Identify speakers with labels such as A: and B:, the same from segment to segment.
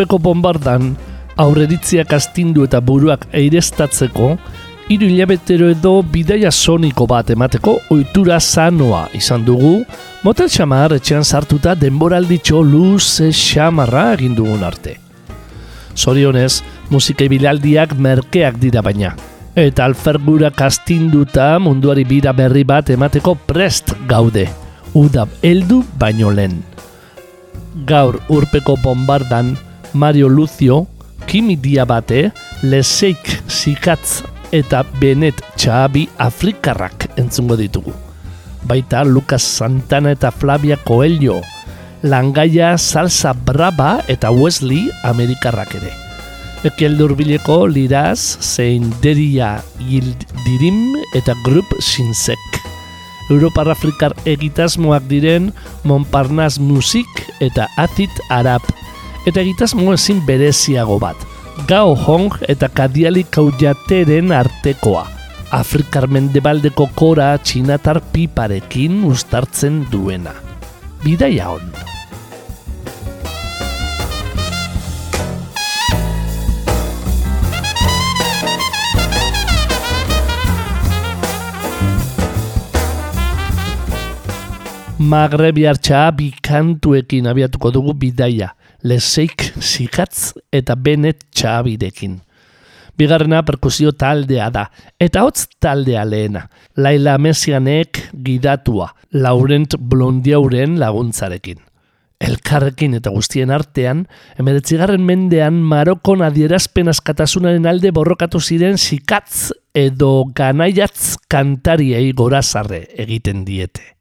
A: Urpeko bombardan aurreritziak astindu eta buruak eirestatzeko, hiru hilabetero edo bidaia soniko bat emateko ohitura sanoa izan dugu, motel xamar etxean sartuta denboralditxo luze xamarra egin dugun arte. Zorionez, musika bilaldiak merkeak dira baina, eta alfergurak astinduta munduari bira berri bat emateko prest gaude, udab heldu baino lehen. Gaur urpeko bombardan Mario Lucio, Kimi Diabate, Leseik Sikatz eta Benet Txabi Afrikarrak entzungo ditugu. Baita Lucas Santana eta Flavia Coelho, Langaia Salsa Braba eta Wesley Amerikarrak ere. Ekieldur bileko liraz zein deria dirim eta grup sinsek. Europar Afrikar egitasmoak diren Montparnasse Musik eta Azit Arab. Eta egitasmo ezin bereziago bat. Gao Hong eta Kadiali Kaujateren artekoa. Afrikar mendebaldeko kora txinatar piparekin ustartzen duena. Bidaia hon. Magrebiartxa bikantuekin abiatuko dugu bidaia, leseik sikatz eta benet txabidekin. Bigarrena perkusio taldea da, eta hotz taldea lehena, Laila Mesianek gidatua, Laurent Blondiauren laguntzarekin. Elkarrekin eta guztien artean, emeretzigarren mendean Marokon adierazpen askatasunaren alde borrokatu ziren sikatz edo ganaiatz kantariei gorazarre egiten diete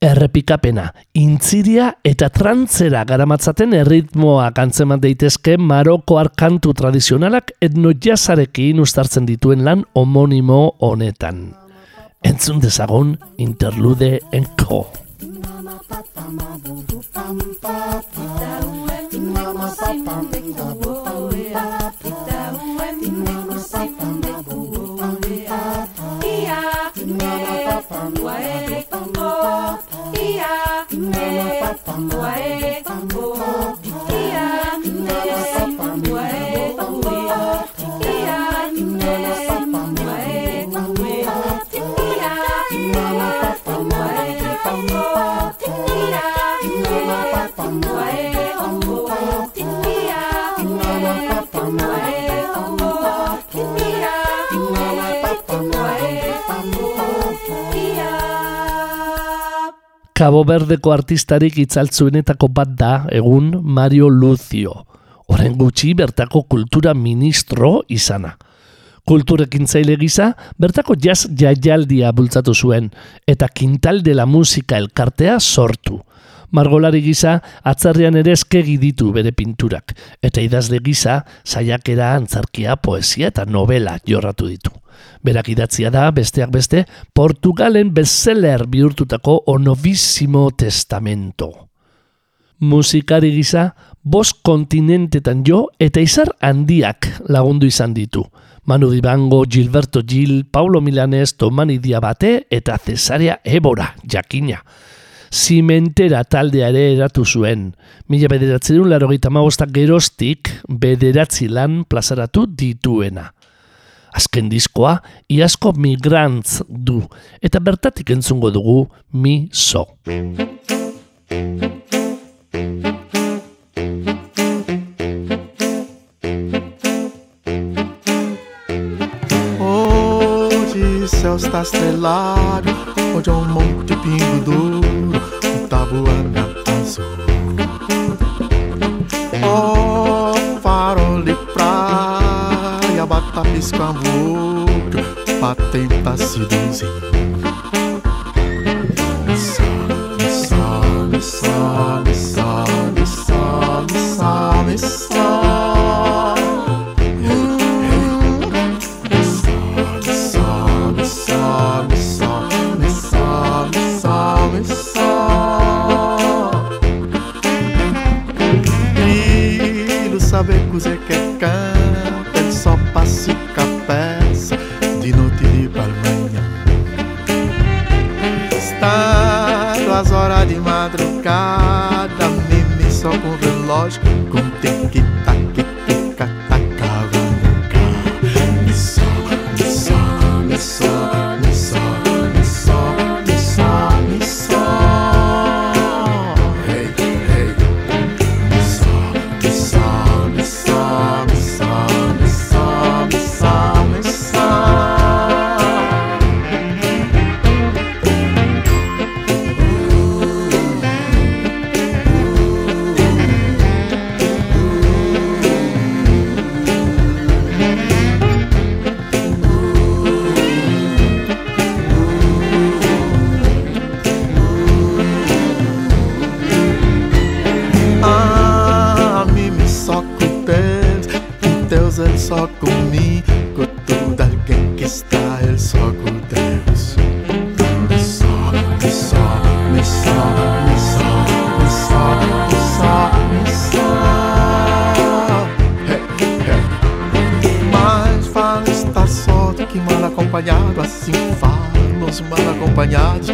A: errepikapena, intziria eta trantzera garamatzaten erritmoa kantzeman daitezke Maroko arkantu tradizionalak etnojazarekin ustartzen dituen lan homonimo honetan. Entzun dezagun interlude enko. Kia, Cabo Verdeko artistarik itzaltzuenetako bat da egun Mario Lucio. Horen gutxi bertako kultura ministro izana. Kulturekin zaile gisa, bertako jazz jaialdia bultzatu zuen, eta kintal de la musika elkartea sortu. Margolari gisa, atzarrian ere eskegi ditu bere pinturak, eta idazle gisa, saiakera antzarkia, poesia eta novela jorratu ditu. Berak idatzia da, besteak beste, Portugalen bestseller bihurtutako Onovísimo Testamento. Musikari gisa, bos kontinentetan jo eta izar handiak lagundu izan ditu. Manu Dibango, Gilberto Gil, Paulo Milanes, Tomani Diabate eta Cesaria Ebora, jakina. Zimentera taldea ere eratu zuen. Mila bederatzen laro gita gerostik bederatzi lan plazaratu dituena azken diskoa iasko migrantz du eta bertatik entzungo dugu mi so.
B: Hoje céu está estrelado, onde é um monte de pingo duro, um tabuana azul. Oh, farol faz com amor, pra tentar seduzir. Acompanhado, assim falam os mal acompanhados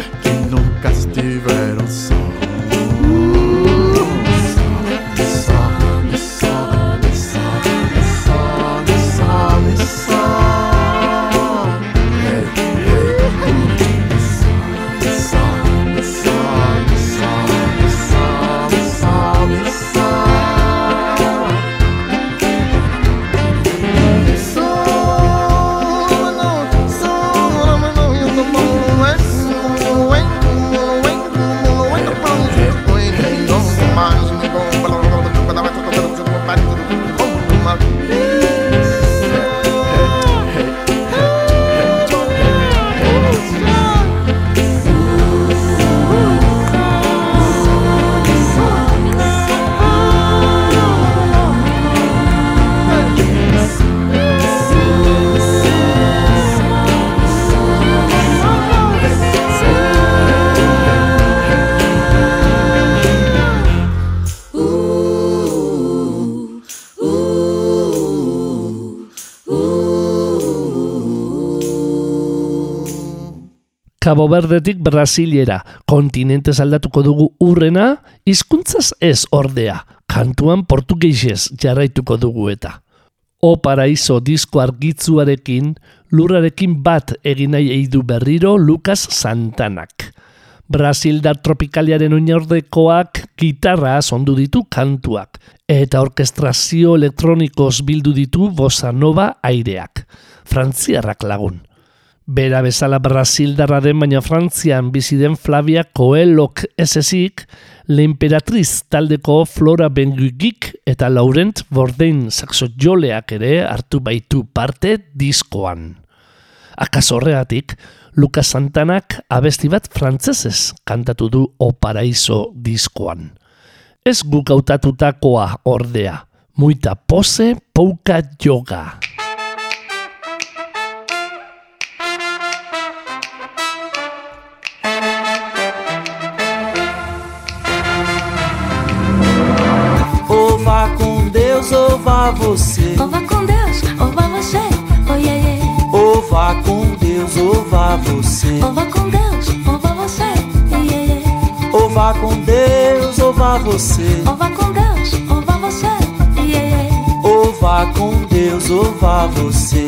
A: Cabo Verdetik Brasilera, kontinentez aldatuko dugu urrena, hizkuntzaz ez ordea, kantuan portugeisez jarraituko dugu eta. O Paraiso disko argitzuarekin, lurrarekin bat egin nahi eidu berriro Lucas Santanak. Brasildar tropikaliaren oinordekoak gitarra ondu ditu kantuak, eta orkestrazio elektronikoz bildu ditu bossa nova aireak, frantziarrak lagun. Bera bezala Brasildarra den baina Frantzian bizi den Flavia Coelhok esezik, Le Imperatriz taldeko Flora Bengugik eta Laurent Bourdain saxo joleak ere hartu baitu parte diskoan. Akaso horregatik, Lucas Santanak abesti bat frantzesez kantatu du O Paraiso diskoan. Ez guk hautatutakoa ordea, muita pose pouka yoga.
C: Vá com Deus, ou vá você.
D: Ou vá com Deus, ou vá você, oh yeah, yeah.
C: Ou vá com Deus, ou vá você.
D: Ou vá com Deus, ou vá você, yeah, yeah.
C: Ou vá com Deus, ou vá você.
D: Ou vá com Deus, ou vá você, yeah, yeah.
C: Ou vá com Deus, ou vá você.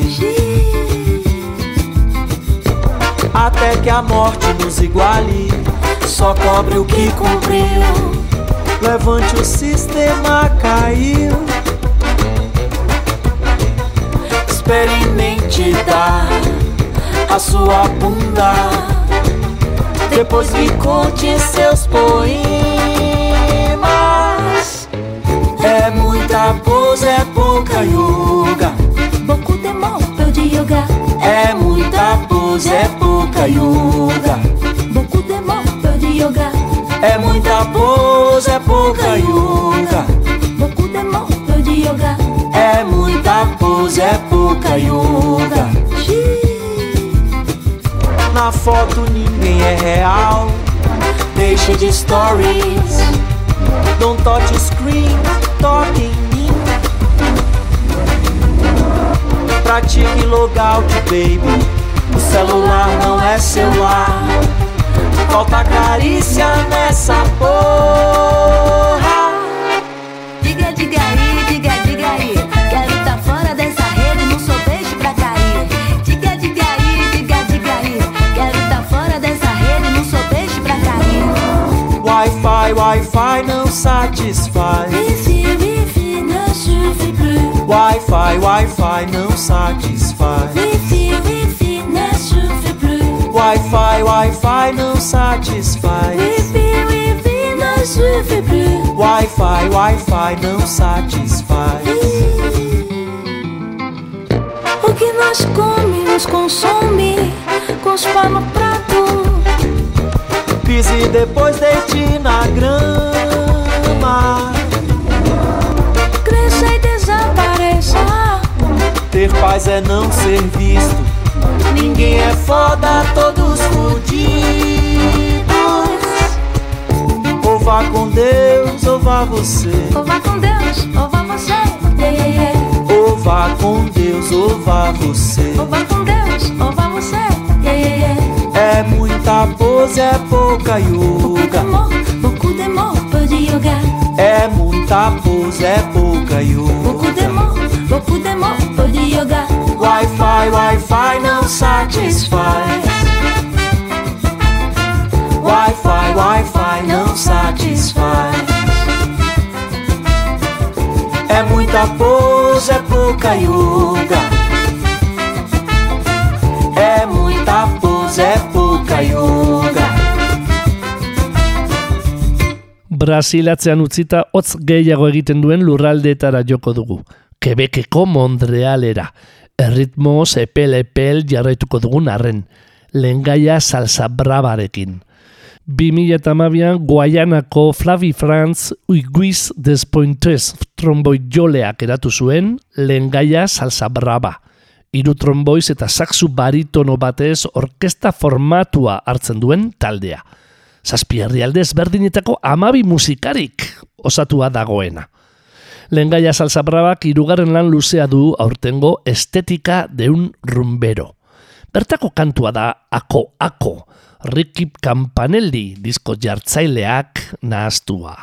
C: Até que a morte nos iguale. Só cobre o que cumpriu. Levante o sistema caiu. Experimente dar a sua bunda. Depois me conte seus poemas. É muita pose, é pouca yoga.
D: Beaucoup de peu de yoga.
C: É muita pose. pouca yoga.
E: Beaucoup de peu de yoga.
C: É muita pose, é pouca yoga.
E: Beaucoup de mots, peu de yoga.
C: É muita pose, é pouca yoga. Na foto ninguém é real. Deixa de stories. Don't touch screen, toque em mim. Pratique logout, baby. O celular não é celular. Falta carícia nessa porra.
E: Diga, diga aí, diga, diga aí. Quero tá fora dessa rede, não sou peixe pra cair. Diga, diga aí, diga, diga aí. Quero tá fora dessa rede, não sou peixe pra cair.
C: Wi-Fi, Wi-Fi não satisfaz.
E: Wifi, wifi, suffit plus.
C: Wi-Fi, Wi-Fi não satisfaz.
E: Wifi. Wi-Fi,
C: Wi-Fi não satisfaz.
E: Wifi, wifi, plus.
C: Wi-Fi, Wi-Fi não satisfaz.
E: O que nós come nos consome, cospa no prato.
C: Pise e depois deite na grama.
E: Cresça e desapareça.
C: Ter paz é não ser visto. Ninguém é foda, todos fudidos. Ou vá com Deus, ou vá você.
E: Ou vá com Deus, ou vá você. Yeah, yeah, yeah.
C: Ou vá com Deus, ou vá você.
E: Ou vá com Deus, ou vá você.
C: É muita pose, é pouca yoga.
E: d'amour, beaucoup d'amour, peu de yoga.
C: É muita pose, é pouca yoga. Satisfaz. Wi-Fi, Wi-Fi não satisfaz. É muita pose, é pouca yoga. É muita pose, é pouca yoga.
A: Brasilatzean utzita hotz gehiago egiten duen lurraldeetara joko dugu. Quebeceko Montrealera. Erritmoz epel-epel jarraituko dugun arren. Lengaia salsa brabarekin. 2008an Guayanako Flavi Franz Uiguiz Despointes tromboi joleak eratu zuen Lengaia salsa braba. Hiru tromboiz eta saxu baritono batez orkesta formatua hartzen duen taldea. Zazpi herrialde ezberdinetako amabi musikarik osatua dagoena. Lengaia salsa brabak irugarren lan luzea du aurtengo estetika deun rumbero. Bertako kantua da Ako Ako, Ricky Campanelli disko jartzaileak nahaztua.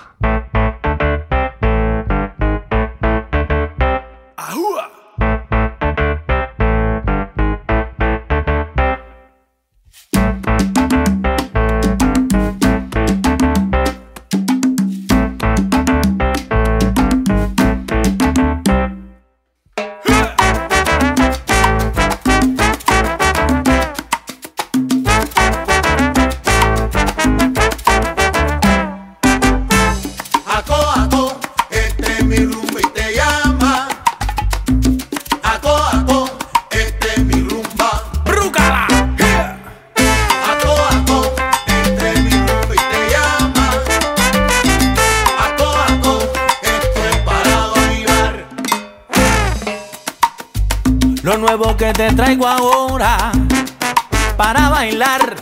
C: Traigo ahora para bailar.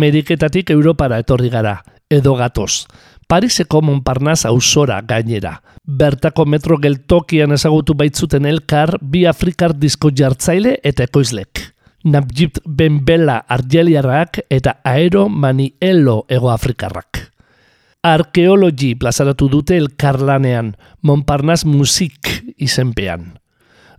A: Ameriketatik Europara etorri gara, edo gatoz. Pariseko Montparnasse auzora gainera. Bertako metro geltokian ezagutu baitzuten elkar bi Afrikar disko jartzaile eta ekoizlek. Nabjit Benbela Argeliarrak eta Aero Maniello Ego Afrikarrak. Arkeologi plazaratu dute elkarlanean, Montparnasse Musik izenpean.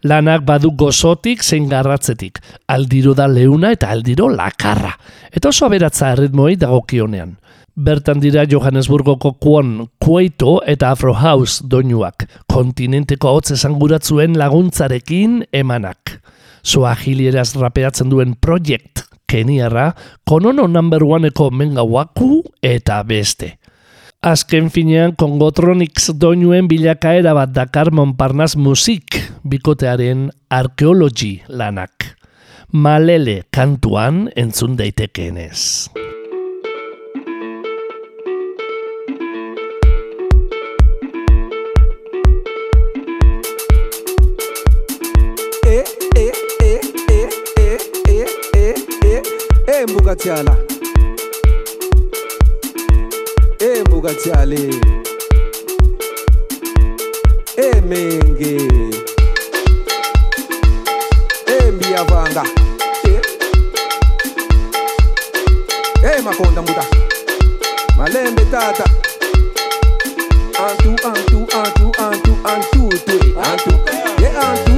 A: Lanak badu gozotik zein garratzetik, aldiro da leuna eta aldiro lakarra. Eta oso aberatza erritmoi dagokionean. Bertan dira Johannesburgoko Kwon, Kueito eta Afro House doinuak, kontinenteko hotz esanguratzuen laguntzarekin emanak. Soahilieraz rapeatzen duen projekt Keniarra, Konono number oneko mengawaku eta beste. Azken finean Kongotronics doinuen bilakaera bat Dakar Montparnasse Musik bikotearen arkeologi lanak. Malele kantuan entzun daitekeenez.
F: eh, eh, eh, eh, eh, eh, eh, eh, eh, Mbugatiala. embu kathale emenge embi yavanga hey makonda muta malembe tata antu antu antu antu antu twe antu ye antu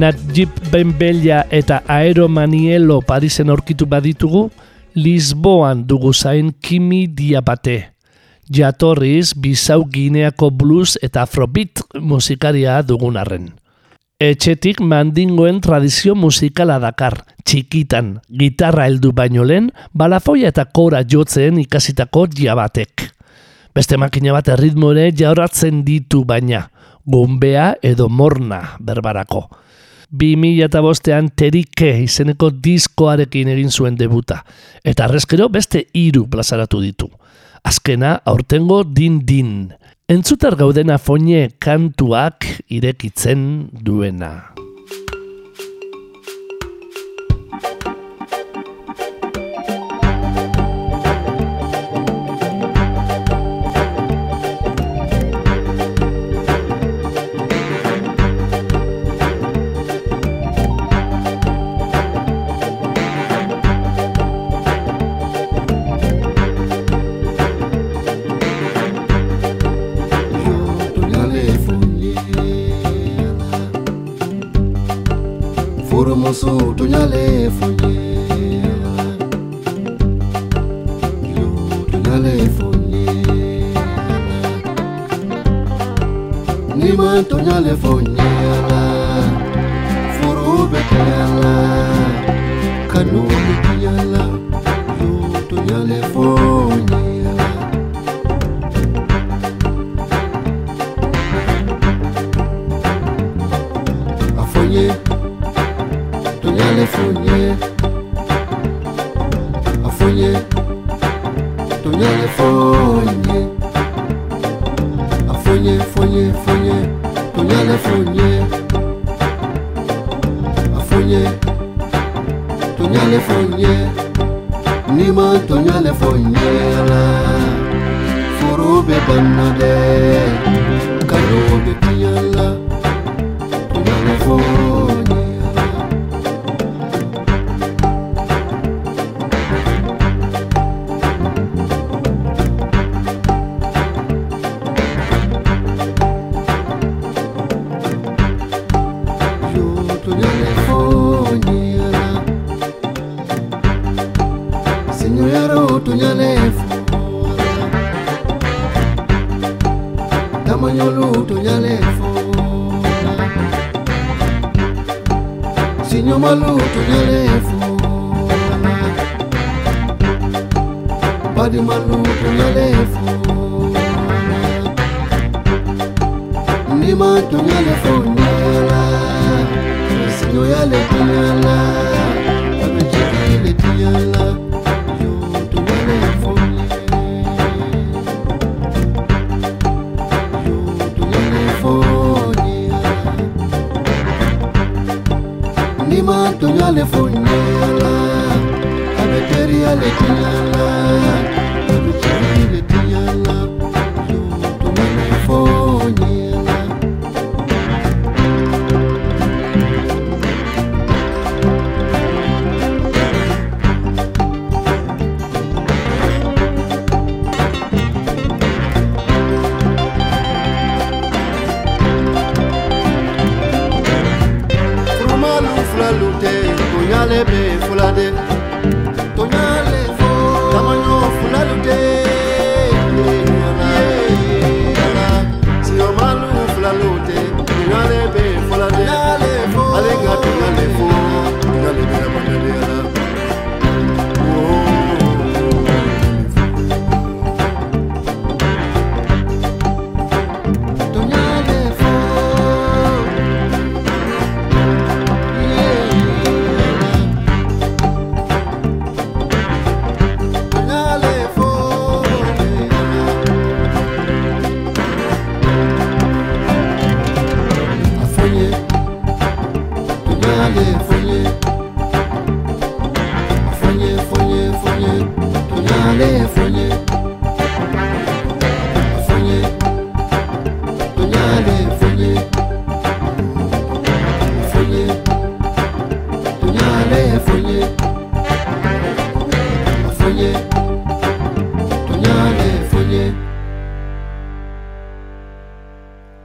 A: Najib Benbella eta Aero Maniello Parisen aurkitu baditugu, Lisboan dugu zain Kimi Diabate. jatorriz Bizau Gineako blues eta afrobeat musikaria dugun arren. Etxetik mandingoen tradizio musikala dakar, txikitan, gitarra heldu baino lehen, balafoia eta kora jotzen ikasitako jabatek. Beste makina bat erritmore jauratzen ditu baina, gombea edo morna berbarako. 2000 eta bostean terike izeneko diskoarekin egin zuen debuta, eta arrezkero beste hiru plazaratu ditu. Azkena aurtengo din-din, entzutar gaudena foine kantuak irekitzen duena.
G: Moro muso tunyale fonyera Yo tunyale Nima tunyale Lima to Yale Funyala, Abeteri Yale Tinyala.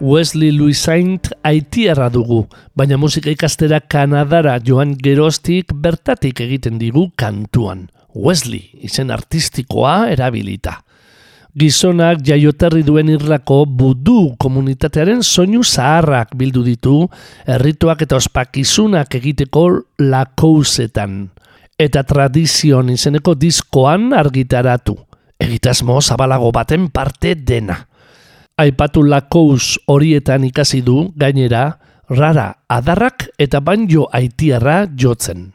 A: Wesley Louis Saint haitiarra dugu, baina musika ikastera Kanadara joan geroztik bertatik egiten digu kantuan. Wesley izen artistikoa erabilita.
H: Gizonak jaioterri duen irlako budu komunitatearen soinu zaharrak bildu ditu errituak eta ospakizunak egiteko lakousetan. Eta tradizion izeneko diskoan argitaratu. Egitasmo zabalago baten parte dena. Aipatu lakous horietan ikasi du gainera rara adarrak eta banjo aitiarra jotzen.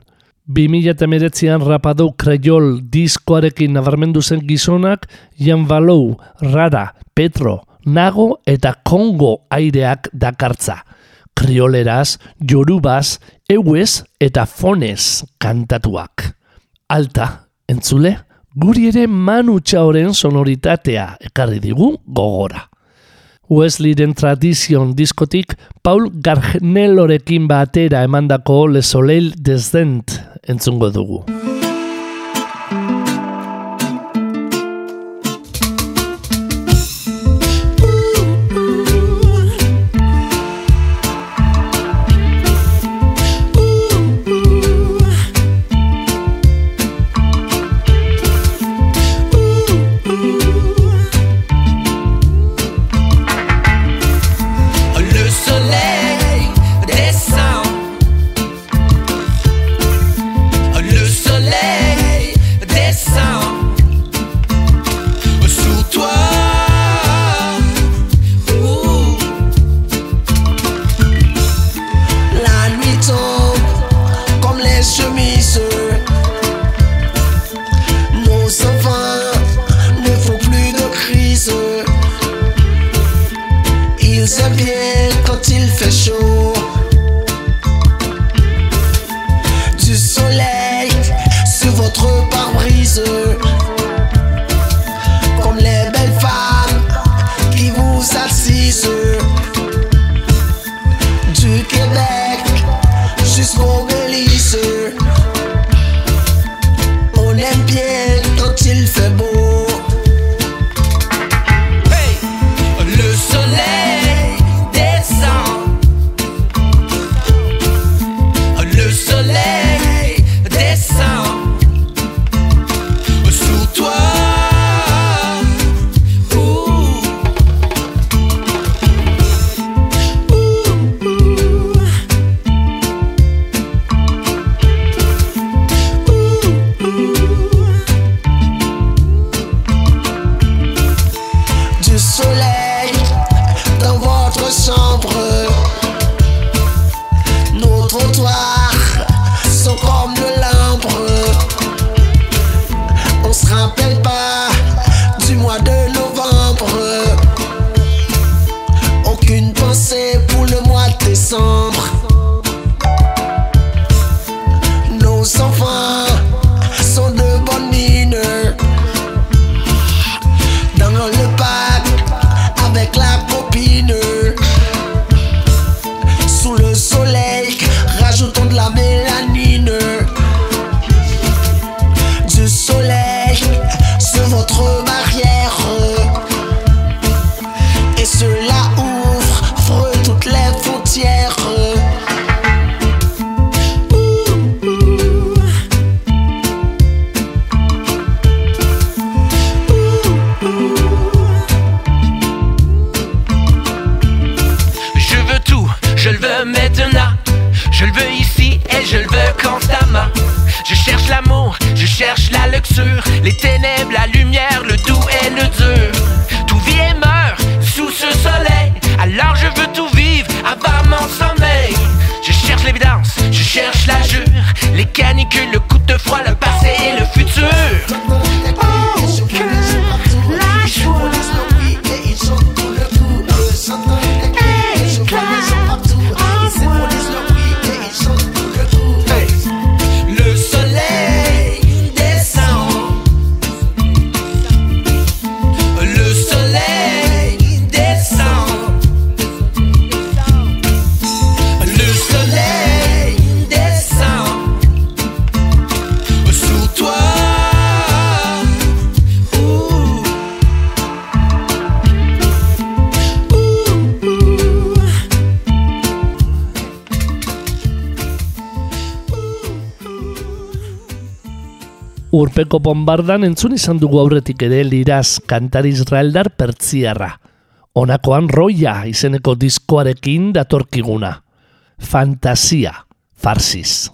H: 2008an rapado kraiol diskoarekin nabarmendu zen gizonak Jan Balou, Rara, Petro, Nago eta Kongo aireak dakartza. Krioleraz, jorubaz, euez eta fonez kantatuak. Alta, entzule, guri ere manu txaoren sonoritatea ekarri digu gogora. Wesleyren tradizion diskotik Paul Garnelorekin batera emandako Le Soleil desdent entzungo dugu.
A: Urpeko bombardan entzun izan dugu aurretik ere liraz kantari israeldar pertziarra. Honakoan roia izeneko diskoarekin datorkiguna. Fantasia, farsiz.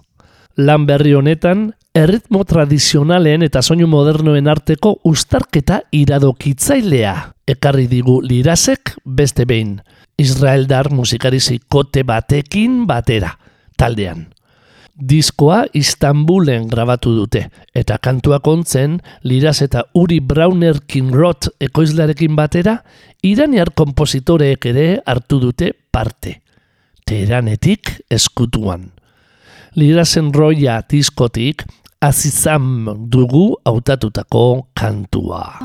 A: Lan berri honetan, erritmo tradizionalen eta soinu modernoen arteko ustarketa iradokitzailea. Ekarri digu lirazek beste behin. Israeldar musikari zikote batekin batera, taldean. Diskoa Istanbulen grabatu dute, eta kantuak ontzen, liraz eta Uri Brauner Kinrot ekoizlarekin batera, iraniar kompositoreek ere hartu dute parte. Teheranetik eskutuan. Lirazen roia diskotik, azizam dugu hautatutako kantua.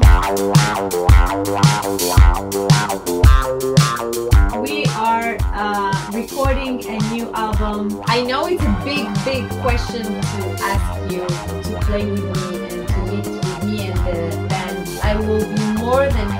E: Recording a new album. I know it's a big, big question to ask you to play with me and to meet with me and the band. I will be more than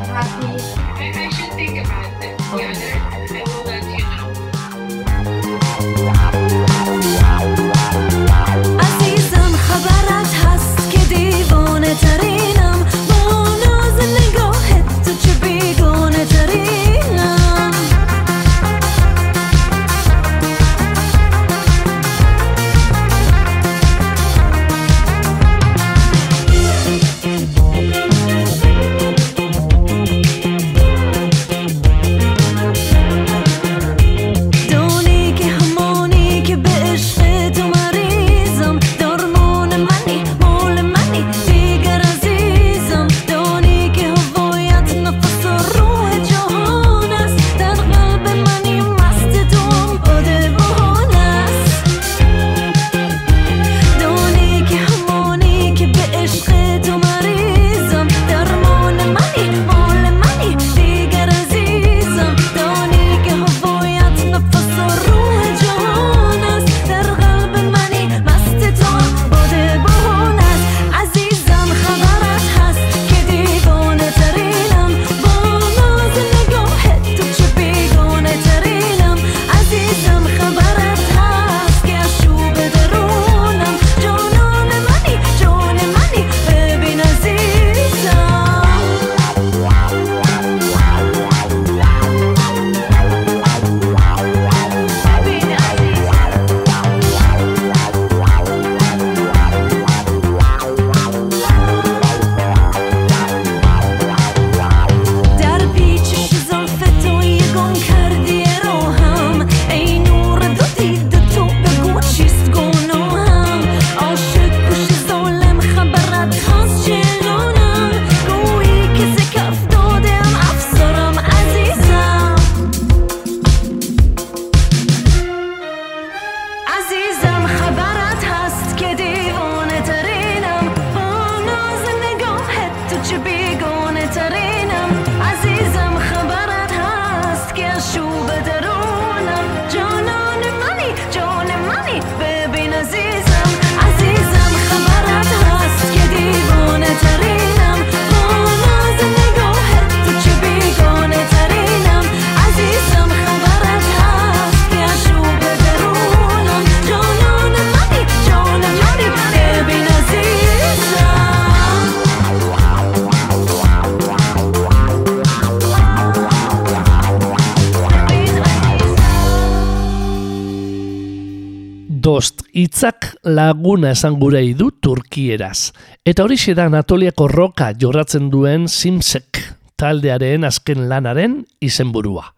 A: laguna esan gurei du turkieraz. Eta hori da Anatoliako roka jorratzen duen Simsek taldearen azken lanaren izenburua.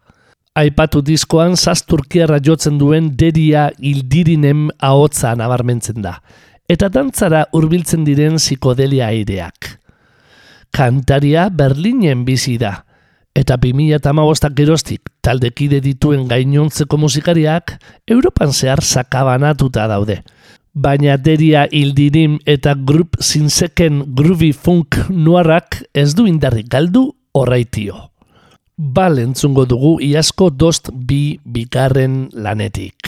A: Aipatu diskoan zaz turkiarra jotzen duen deria ildirinen ahotza nabarmentzen da. Eta dantzara hurbiltzen diren psikodelia aireak. Kantaria Berlinen bizi da. Eta 2008ak geroztik taldekide dituen gainontzeko musikariak Europan zehar sakabanatuta daude. Baina deria ildirim eta grup zinzeken groovy funk nuarrak ez du indarrik galdu horraitio. Bal entzungo dugu iasko dost bi bigarren lanetik.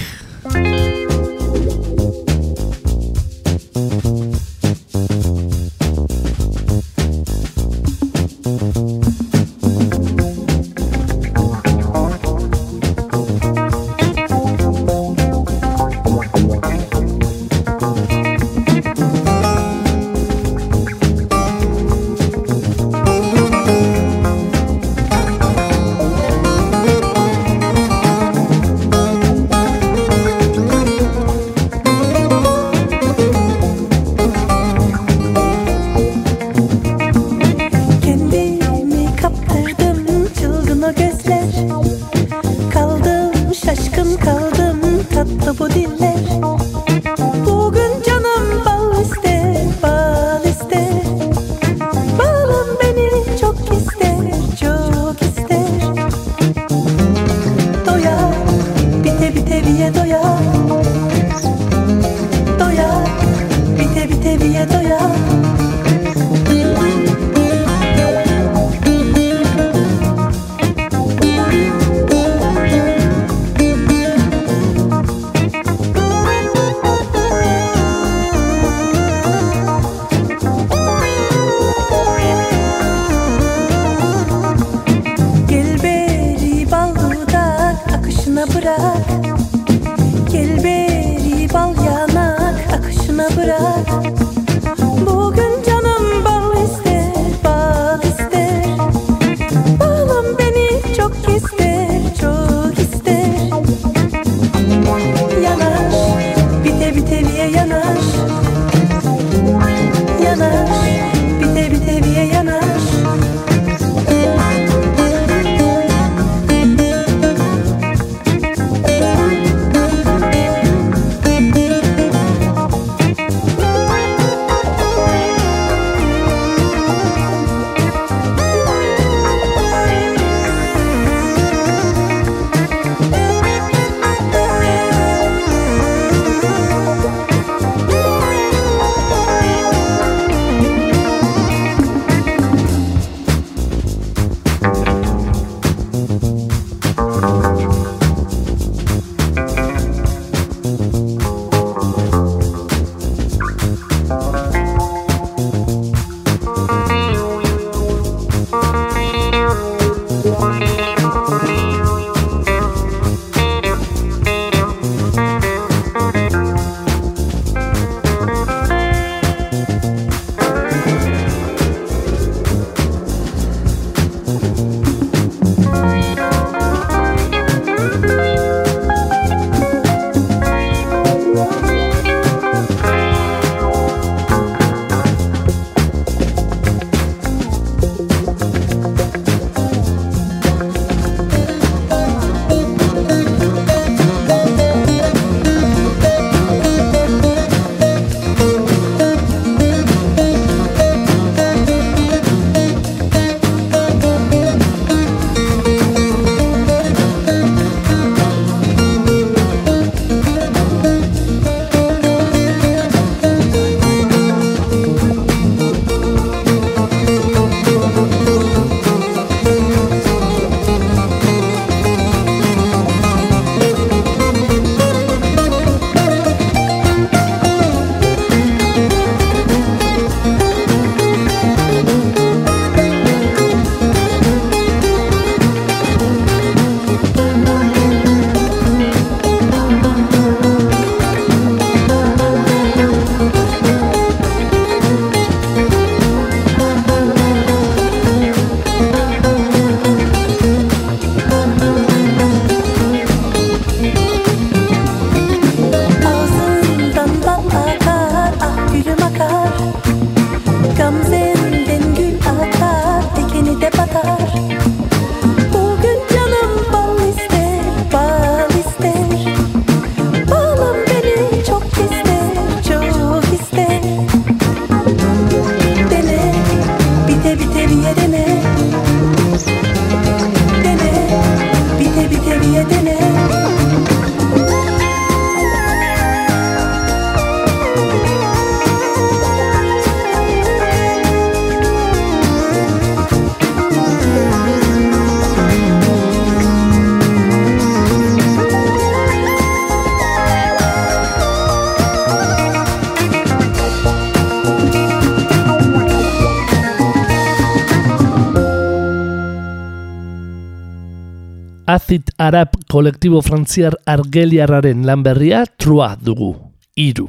I: Kolektibo frantziar argeliarraren lan berria trua dugu, iru.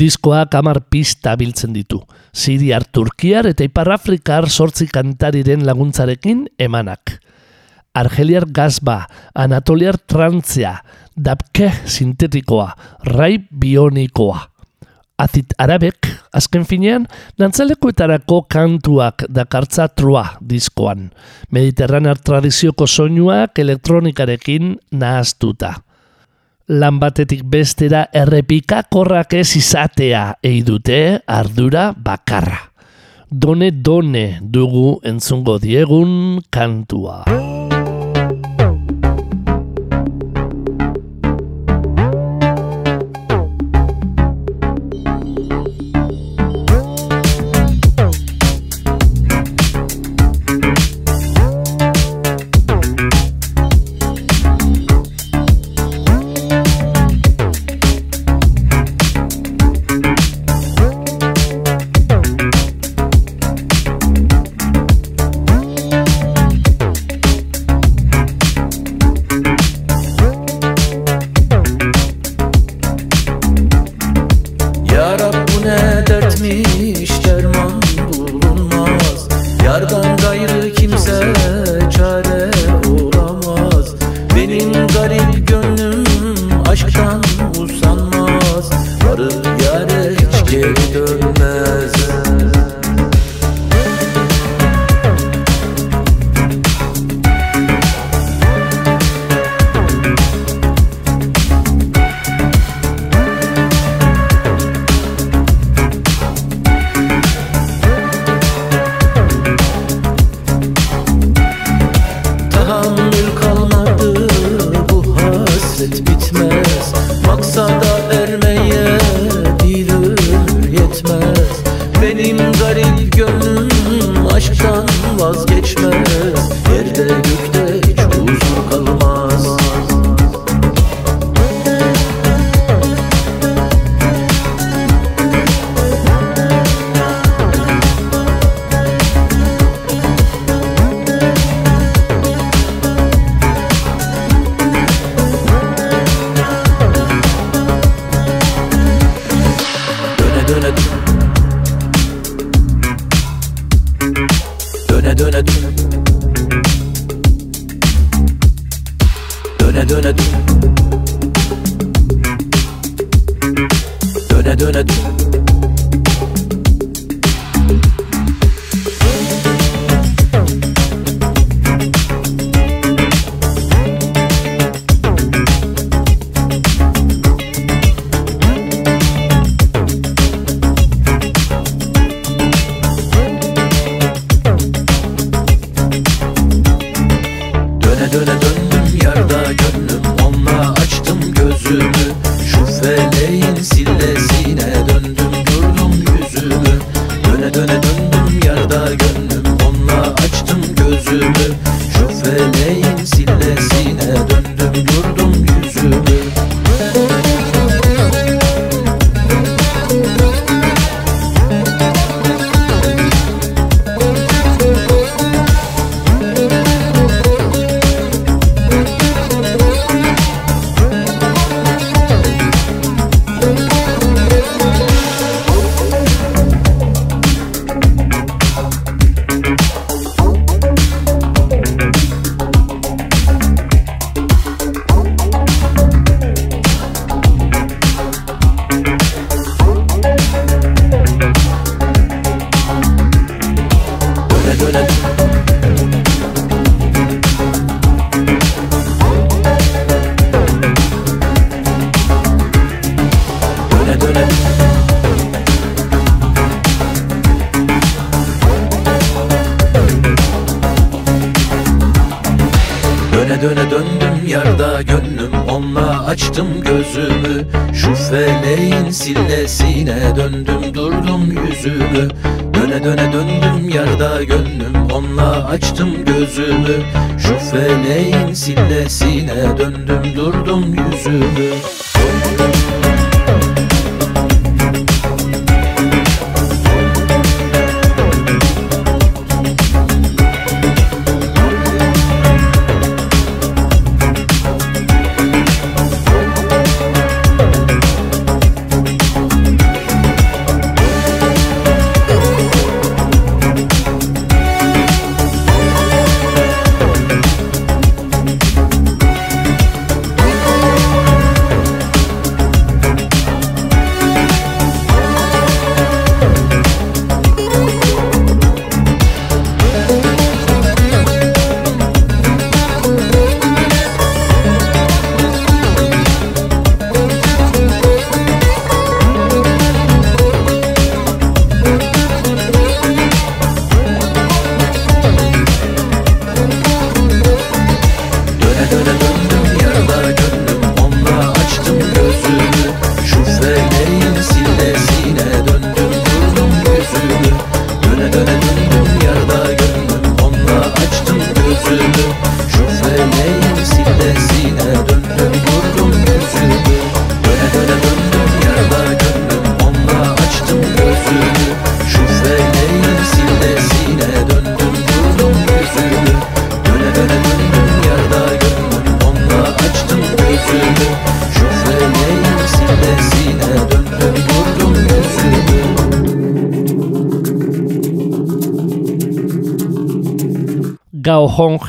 I: Diskoak hamar pista biltzen ditu. Siriar, Turkiar eta Iparrafrikar sortzi kantariren laguntzarekin emanak. Argeliar gazba, Anatoliar trantzia, Dabke sintetikoa, Rai bionikoa. Azit Arabek, azken finean, dantzalekuetarako kantuak dakartza trua diskoan. Mediterranear tradizioko soinuak elektronikarekin nahaztuta. Lan batetik bestera errepikakorrak ez izatea ei dute ardura bakarra. Done done dugu entzungo diegun kantua.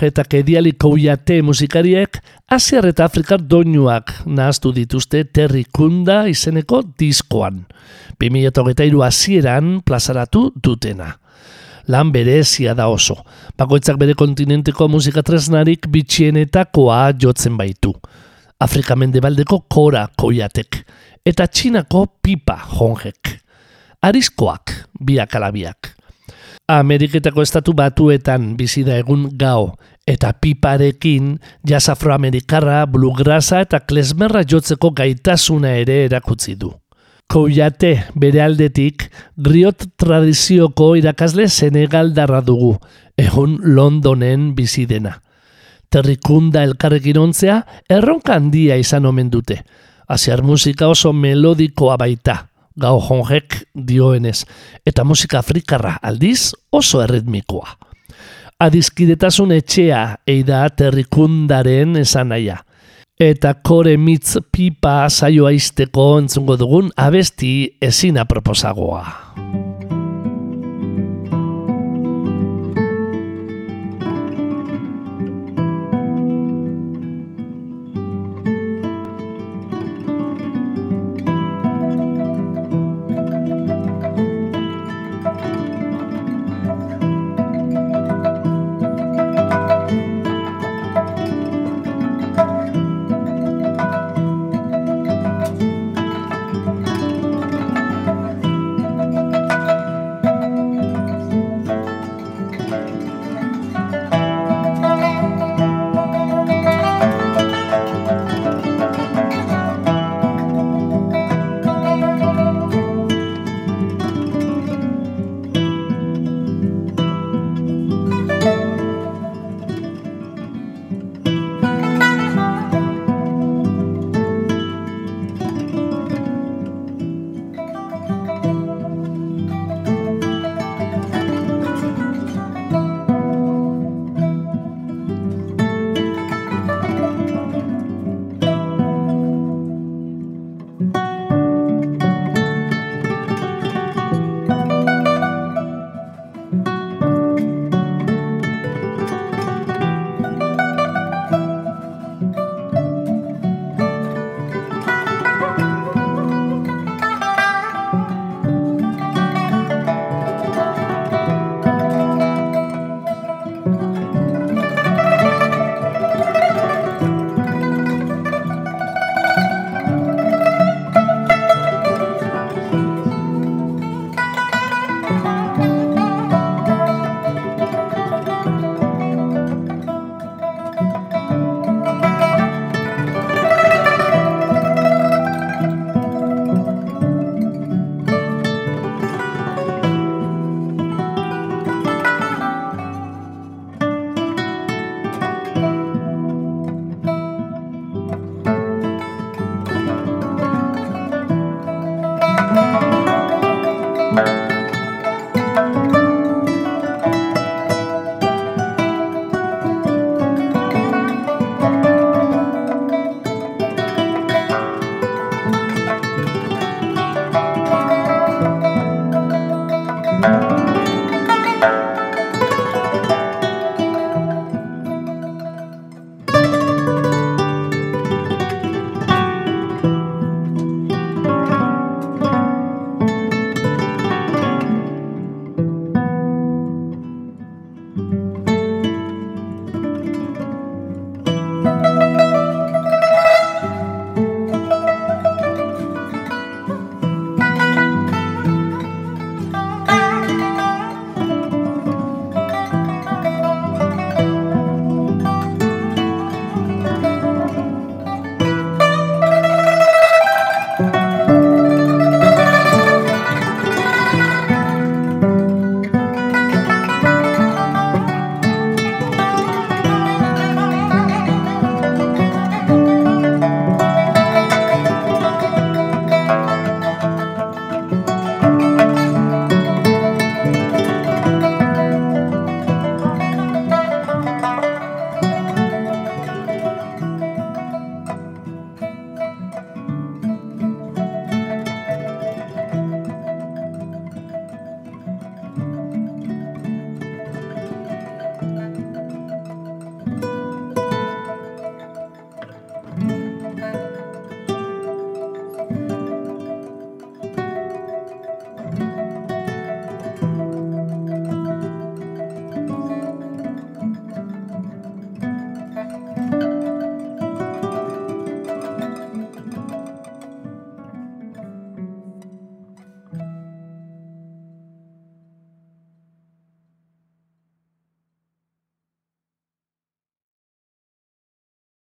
A: Eta Kediali Kouyate musikariek Asiar eta Afrikar doinuak nahaztu dituzte Terry Kunda izeneko diskoan. 2008 hasieran plazaratu dutena. Lan berezia da oso. Bakoitzak bere kontinenteko musika tresnarik bitxienetakoa jotzen baitu. Afrika mendebaldeko kora koiatek. Eta txinako pipa jonjek. Arizkoak, biak alabiak. Ameriketako estatu batuetan bizi da egun gao, eta piparekin jazz afroamerikarra, bluegrassa eta klesmerra jotzeko gaitasuna ere erakutsi du. Koiate bere aldetik, griot tradizioko irakasle Senegaldarra dugu, egun Londonen bizi dena. Terrikunda elkarrekin ontzea, erronka handia izan omen dute. Asiar musika oso melodikoa baita, gau jonjek dioenez, eta musika afrikarra aldiz oso erritmikoa. Adizkidetasun etxea eida terrikundaren esan naia. Eta kore mitz pipa saioa izteko entzungo dugun abesti ezina proposagoa.